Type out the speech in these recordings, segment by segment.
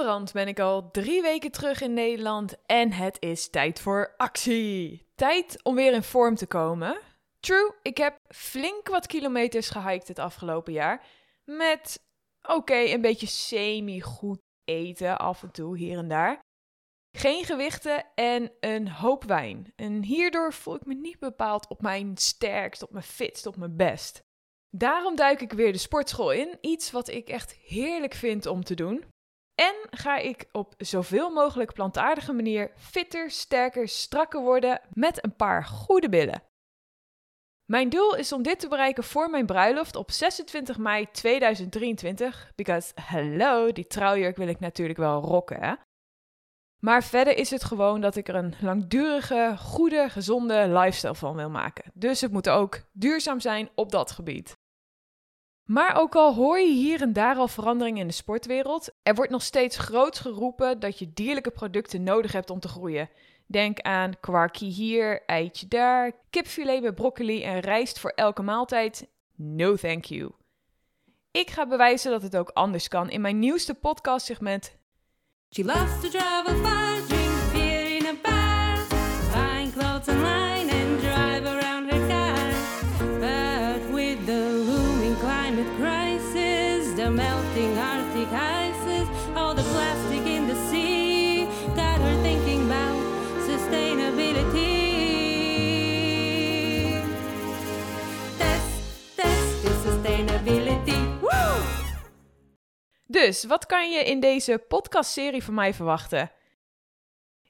onderhand ben ik al drie weken terug in Nederland en het is tijd voor actie. Tijd om weer in vorm te komen. True, ik heb flink wat kilometers gehiked het afgelopen jaar. Met, oké, een beetje semi-goed eten af en toe hier en daar. Geen gewichten en een hoop wijn. En hierdoor voel ik me niet bepaald op mijn sterkst, op mijn fitst, op mijn best. Daarom duik ik weer de sportschool in, iets wat ik echt heerlijk vind om te doen. En ga ik op zoveel mogelijk plantaardige manier fitter, sterker, strakker worden met een paar goede billen. Mijn doel is om dit te bereiken voor mijn bruiloft op 26 mei 2023. Because, hello, die trouwjurk wil ik natuurlijk wel rocken, hè? Maar verder is het gewoon dat ik er een langdurige, goede, gezonde lifestyle van wil maken. Dus het moet ook duurzaam zijn op dat gebied. Maar ook al hoor je hier en daar al veranderingen in de sportwereld, er wordt nog steeds groot geroepen dat je dierlijke producten nodig hebt om te groeien. Denk aan kwarkie hier, eitje daar, kipfilet met broccoli en rijst voor elke maaltijd. No thank you. Ik ga bewijzen dat het ook anders kan in mijn nieuwste podcastsegment. She loves to travel drink beer a the melting Arctic ices, all the plastic in the sea, got her thinking about sustainability. Test, test sustainability. Dus, wat kan je in deze podcastserie van mij verwachten?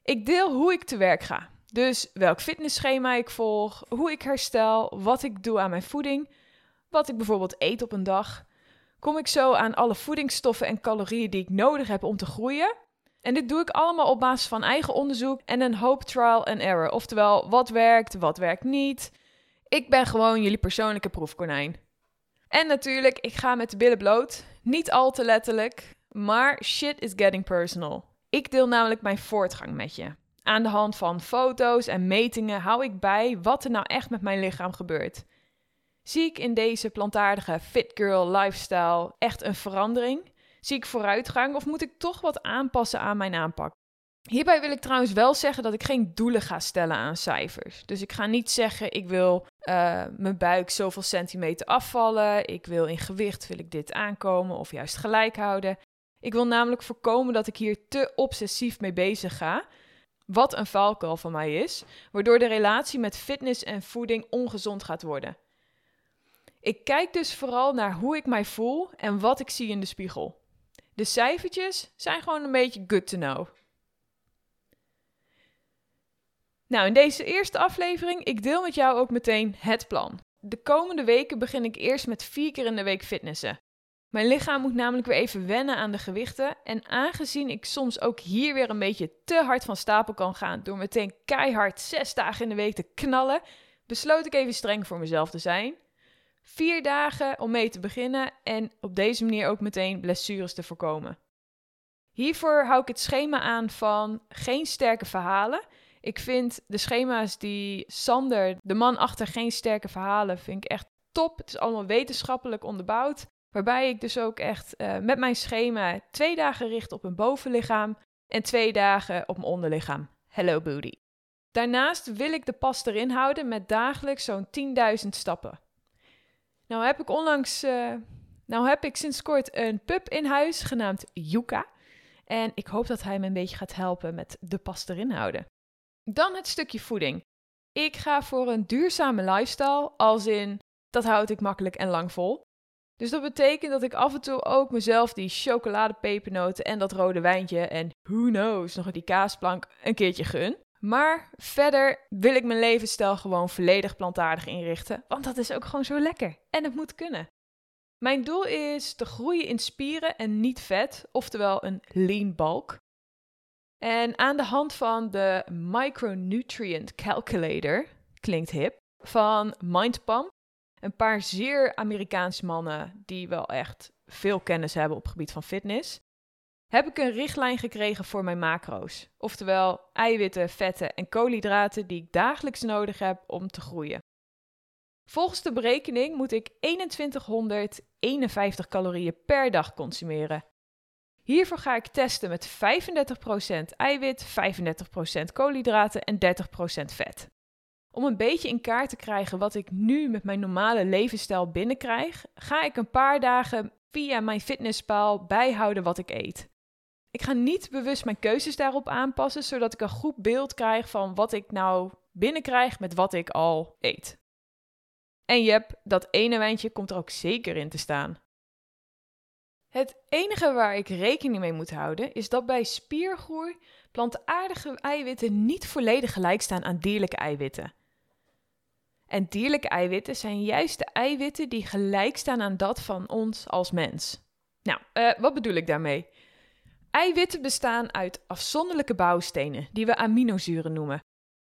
Ik deel hoe ik te werk ga. Dus welk fitnessschema ik volg, hoe ik herstel, wat ik doe aan mijn voeding, wat ik bijvoorbeeld eet op een dag. Kom ik zo aan alle voedingsstoffen en calorieën die ik nodig heb om te groeien? En dit doe ik allemaal op basis van eigen onderzoek en een hoop trial and error. Oftewel, wat werkt, wat werkt niet. Ik ben gewoon jullie persoonlijke proefkonijn. En natuurlijk, ik ga met de billen bloot. Niet al te letterlijk, maar shit is getting personal. Ik deel namelijk mijn voortgang met je. Aan de hand van foto's en metingen hou ik bij wat er nou echt met mijn lichaam gebeurt. Zie ik in deze plantaardige fit girl lifestyle echt een verandering? Zie ik vooruitgang of moet ik toch wat aanpassen aan mijn aanpak? Hierbij wil ik trouwens wel zeggen dat ik geen doelen ga stellen aan cijfers. Dus ik ga niet zeggen ik wil uh, mijn buik zoveel centimeter afvallen, ik wil in gewicht wil ik dit aankomen of juist gelijk houden. Ik wil namelijk voorkomen dat ik hier te obsessief mee bezig ga, wat een valkuil van mij is, waardoor de relatie met fitness en voeding ongezond gaat worden. Ik kijk dus vooral naar hoe ik mij voel en wat ik zie in de spiegel. De cijfertjes zijn gewoon een beetje good to know. Nou, in deze eerste aflevering, ik deel met jou ook meteen het plan. De komende weken begin ik eerst met vier keer in de week fitnessen. Mijn lichaam moet namelijk weer even wennen aan de gewichten. En aangezien ik soms ook hier weer een beetje te hard van stapel kan gaan door meteen keihard zes dagen in de week te knallen, besloot ik even streng voor mezelf te zijn. Vier dagen om mee te beginnen en op deze manier ook meteen blessures te voorkomen. Hiervoor hou ik het schema aan van geen sterke verhalen. Ik vind de schema's die Sander, de man achter geen sterke verhalen, vind ik echt top. Het is allemaal wetenschappelijk onderbouwd. Waarbij ik dus ook echt uh, met mijn schema twee dagen richt op een bovenlichaam en twee dagen op mijn onderlichaam. Hello booty. Daarnaast wil ik de pas erin houden met dagelijks zo'n 10.000 stappen. Nou heb ik onlangs, uh, nou heb ik sinds kort een pup in huis genaamd Yuka. En ik hoop dat hij me een beetje gaat helpen met de pas erin houden. Dan het stukje voeding. Ik ga voor een duurzame lifestyle, als in dat houd ik makkelijk en lang vol. Dus dat betekent dat ik af en toe ook mezelf die chocoladepepernoten en dat rode wijntje en who knows nog die kaasplank een keertje gun. Maar verder wil ik mijn levensstijl gewoon volledig plantaardig inrichten, want dat is ook gewoon zo lekker en het moet kunnen. Mijn doel is te groeien in spieren en niet vet, oftewel een lean bulk. En aan de hand van de Micronutrient Calculator, klinkt hip, van Mindpump, een paar zeer Amerikaanse mannen die wel echt veel kennis hebben op het gebied van fitness, heb ik een richtlijn gekregen voor mijn macro's. Oftewel eiwitten, vetten en koolhydraten die ik dagelijks nodig heb om te groeien. Volgens de berekening moet ik 2151 calorieën per dag consumeren. Hiervoor ga ik testen met 35% eiwit, 35% koolhydraten en 30% vet. Om een beetje in kaart te krijgen wat ik nu met mijn normale levensstijl binnenkrijg, ga ik een paar dagen via mijn fitnesspaal bijhouden wat ik eet. Ik ga niet bewust mijn keuzes daarop aanpassen, zodat ik een goed beeld krijg van wat ik nou binnenkrijg met wat ik al eet. En jep, dat ene wijntje komt er ook zeker in te staan. Het enige waar ik rekening mee moet houden is dat bij spiergroei plantaardige eiwitten niet volledig gelijk staan aan dierlijke eiwitten. En dierlijke eiwitten zijn juist de eiwitten die gelijk staan aan dat van ons als mens. Nou, uh, wat bedoel ik daarmee? Eiwitten bestaan uit afzonderlijke bouwstenen, die we aminozuren noemen.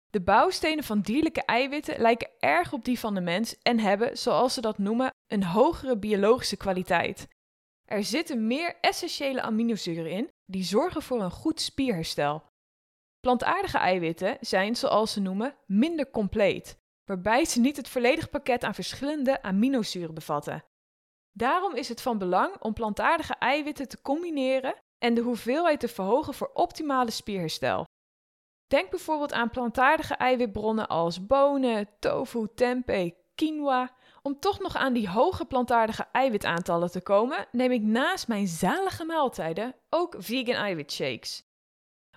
De bouwstenen van dierlijke eiwitten lijken erg op die van de mens en hebben, zoals ze dat noemen, een hogere biologische kwaliteit. Er zitten meer essentiële aminozuren in die zorgen voor een goed spierherstel. Plantaardige eiwitten zijn, zoals ze noemen, minder compleet, waarbij ze niet het volledige pakket aan verschillende aminozuren bevatten. Daarom is het van belang om plantaardige eiwitten te combineren en de hoeveelheid te verhogen voor optimale spierherstel. Denk bijvoorbeeld aan plantaardige eiwitbronnen als bonen, tofu, tempeh, quinoa. Om toch nog aan die hoge plantaardige eiwitaantallen te komen, neem ik naast mijn zalige maaltijden ook vegan eiwitshakes.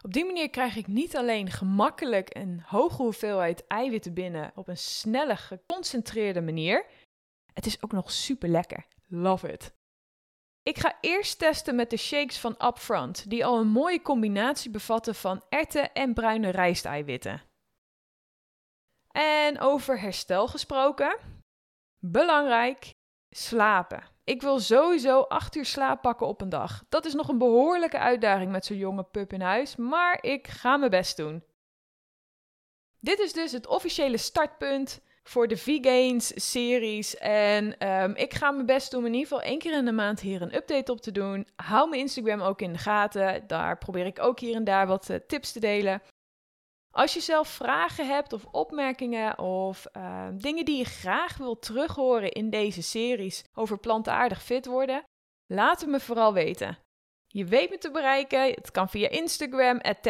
Op die manier krijg ik niet alleen gemakkelijk een hoge hoeveelheid eiwitten binnen op een snelle, geconcentreerde manier, het is ook nog super lekker. Love it. Ik ga eerst testen met de shakes van Upfront, die al een mooie combinatie bevatten van erwten en bruine rijsteiwitten. En over herstel gesproken. Belangrijk, slapen. Ik wil sowieso 8 uur slaap pakken op een dag. Dat is nog een behoorlijke uitdaging met zo'n jonge pup in huis, maar ik ga mijn best doen. Dit is dus het officiële startpunt voor de V-Gains-series. En um, ik ga mijn best doen om in ieder geval één keer in de maand hier een update op te doen. Hou mijn Instagram ook in de gaten. Daar probeer ik ook hier en daar wat uh, tips te delen. Als je zelf vragen hebt of opmerkingen of uh, dingen die je graag wilt terughoren in deze series over plantaardig fit worden, laat het me vooral weten. Je weet me te bereiken. Het kan via Instagram, at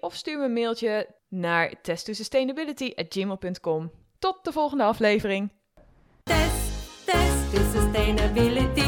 of stuur me een mailtje naar testtosustainability.gmail.com. Tot de volgende aflevering. Test, test.